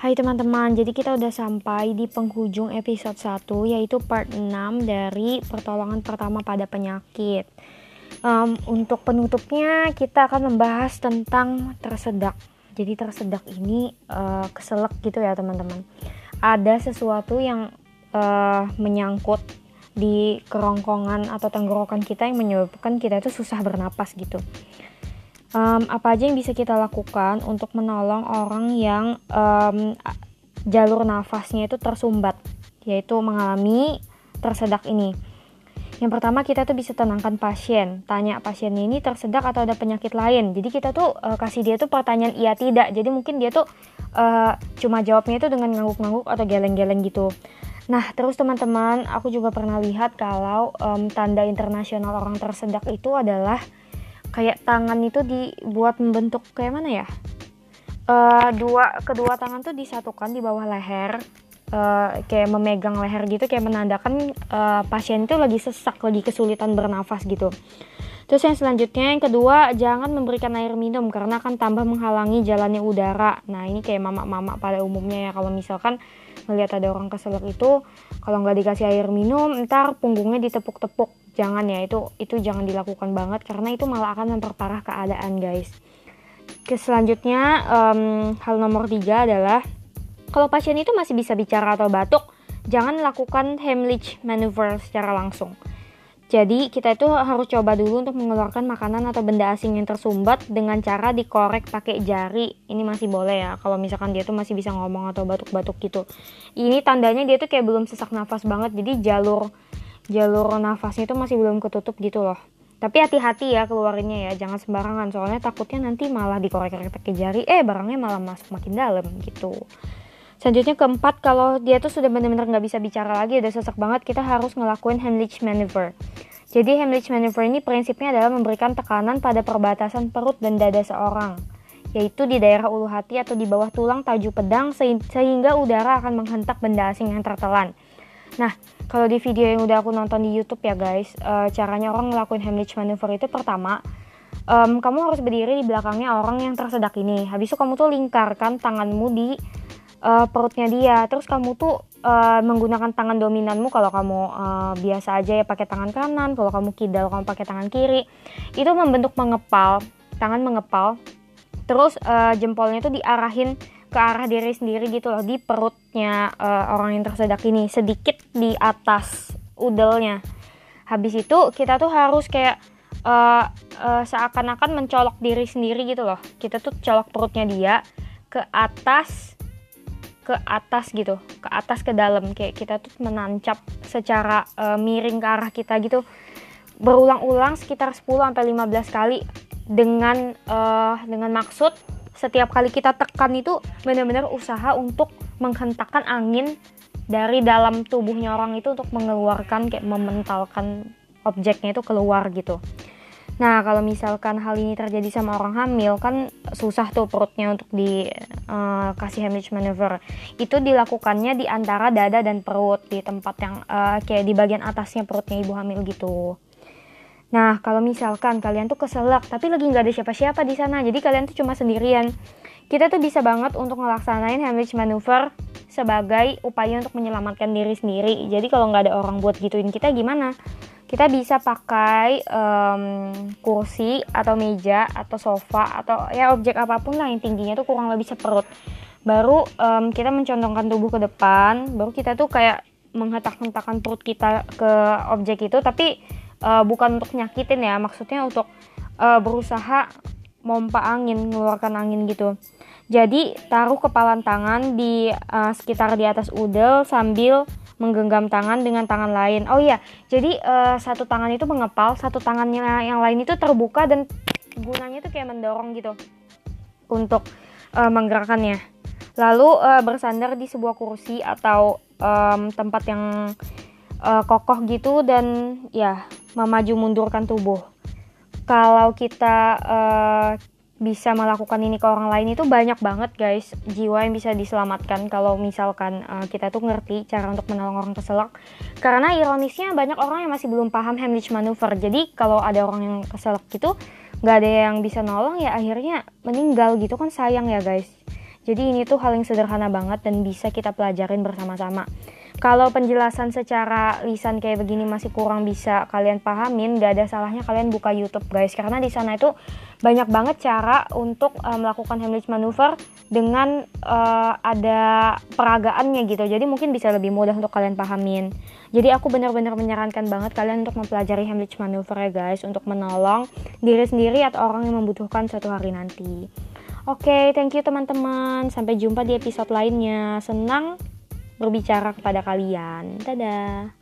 Hai teman-teman, jadi kita udah sampai di penghujung episode 1 yaitu part 6 dari pertolongan pertama pada penyakit. Um, untuk penutupnya kita akan membahas tentang tersedak. Jadi tersedak ini uh, keselak gitu ya teman-teman. Ada sesuatu yang uh, menyangkut di kerongkongan atau tenggorokan kita yang menyebabkan kita itu susah bernapas gitu um, apa aja yang bisa kita lakukan untuk menolong orang yang um, jalur nafasnya itu tersumbat yaitu mengalami tersedak ini? Yang pertama kita tuh bisa tenangkan pasien. Tanya pasien ini tersedak atau ada penyakit lain? Jadi kita tuh uh, kasih dia tuh pertanyaan iya tidak. Jadi mungkin dia tuh uh, cuma jawabnya itu dengan ngangguk-ngangguk atau geleng-geleng gitu. Nah, terus teman-teman, aku juga pernah lihat kalau um, tanda internasional orang tersedak itu adalah kayak tangan itu dibuat membentuk kayak mana ya uh, dua kedua tangan tuh disatukan di bawah leher uh, kayak memegang leher gitu kayak menandakan uh, pasien itu lagi sesak lagi kesulitan bernafas gitu Terus yang selanjutnya yang kedua jangan memberikan air minum karena akan tambah menghalangi jalannya udara. Nah ini kayak mama-mama pada umumnya ya kalau misalkan melihat ada orang keselak itu kalau nggak dikasih air minum ntar punggungnya ditepuk-tepuk. Jangan ya itu itu jangan dilakukan banget karena itu malah akan memperparah keadaan guys. Ke selanjutnya um, hal nomor tiga adalah kalau pasien itu masih bisa bicara atau batuk jangan lakukan Heimlich maneuver secara langsung jadi kita itu harus coba dulu untuk mengeluarkan makanan atau benda asing yang tersumbat dengan cara dikorek pakai jari. Ini masih boleh ya kalau misalkan dia tuh masih bisa ngomong atau batuk-batuk gitu. Ini tandanya dia tuh kayak belum sesak nafas banget. Jadi jalur jalur nafasnya itu masih belum ketutup gitu loh tapi hati-hati ya keluarinnya ya jangan sembarangan soalnya takutnya nanti malah dikorek-korek pakai jari eh barangnya malah masuk makin dalam gitu selanjutnya keempat kalau dia tuh sudah benar-benar nggak bisa bicara lagi udah sesak banget kita harus ngelakuin Heimlich maneuver jadi Heimlich maneuver ini prinsipnya adalah memberikan tekanan pada perbatasan perut dan dada seorang yaitu di daerah ulu hati atau di bawah tulang taju pedang sehingga udara akan menghentak benda asing yang tertelan. Nah, kalau di video yang udah aku nonton di YouTube ya guys, uh, caranya orang ngelakuin Heimlich maneuver itu pertama, um, kamu harus berdiri di belakangnya orang yang tersedak ini. Habis itu kamu tuh lingkarkan tanganmu di uh, perutnya dia. Terus kamu tuh uh, menggunakan tangan dominanmu kalau kamu uh, biasa aja ya pakai tangan kanan, kalau kamu kidal kamu pakai tangan kiri. Itu membentuk mengepal, tangan mengepal. Terus uh, jempolnya tuh diarahin ke arah diri sendiri gitu loh di perutnya uh, orang yang tersedak ini sedikit di atas udelnya habis itu kita tuh harus kayak uh, uh, seakan-akan mencolok diri sendiri gitu loh kita tuh colok perutnya dia ke atas ke atas gitu ke atas ke dalam kayak kita tuh menancap secara uh, miring ke arah kita gitu berulang-ulang sekitar 10 sampai 15 kali dengan uh, dengan maksud setiap kali kita tekan itu benar-benar usaha untuk menghentakkan angin dari dalam tubuhnya orang itu untuk mengeluarkan kayak mementalkan objeknya itu keluar gitu. Nah, kalau misalkan hal ini terjadi sama orang hamil kan susah tuh perutnya untuk dikasih uh, Heimlich maneuver. Itu dilakukannya di antara dada dan perut di tempat yang uh, kayak di bagian atasnya perutnya ibu hamil gitu. Nah, kalau misalkan kalian tuh keselak, tapi lagi nggak ada siapa-siapa di sana, jadi kalian tuh cuma sendirian. Kita tuh bisa banget untuk ngelaksanain Heimlich maneuver sebagai upaya untuk menyelamatkan diri sendiri. Jadi kalau nggak ada orang buat gituin kita gimana? Kita bisa pakai um, kursi atau meja atau sofa atau ya objek apa pun lah yang tingginya tuh kurang lebih seperut. Baru um, kita mencondongkan tubuh ke depan, baru kita tuh kayak menghentak-hentakan perut kita ke objek itu, tapi uh, bukan untuk nyakitin ya maksudnya untuk uh, berusaha mompa angin mengeluarkan angin gitu jadi taruh kepalan tangan di uh, sekitar di atas udel sambil menggenggam tangan dengan tangan lain. Oh iya, jadi uh, satu tangan itu mengepal, satu tangannya yang lain itu terbuka dan gunanya itu kayak mendorong gitu untuk uh, menggerakkannya. Lalu uh, bersandar di sebuah kursi atau um, tempat yang uh, kokoh gitu dan ya memaju mundurkan tubuh. Kalau kita uh, bisa melakukan ini ke orang lain itu banyak banget guys. Jiwa yang bisa diselamatkan kalau misalkan uh, kita tuh ngerti cara untuk menolong orang keselak. Karena ironisnya banyak orang yang masih belum paham Heimlich maneuver. Jadi kalau ada orang yang keselak gitu nggak ada yang bisa nolong ya akhirnya meninggal gitu kan sayang ya guys. Jadi ini tuh hal yang sederhana banget dan bisa kita pelajarin bersama-sama. Kalau penjelasan secara lisan kayak begini masih kurang bisa kalian pahamin, gak ada salahnya kalian buka YouTube guys, karena di sana itu banyak banget cara untuk uh, melakukan Heimlich maneuver dengan uh, ada peragaannya gitu. Jadi mungkin bisa lebih mudah untuk kalian pahamin. Jadi aku benar-benar menyarankan banget kalian untuk mempelajari Heimlich maneuver ya guys, untuk menolong diri sendiri atau orang yang membutuhkan suatu hari nanti. Oke, okay, thank you teman-teman. Sampai jumpa di episode lainnya. Senang berbicara kepada kalian. Dadah.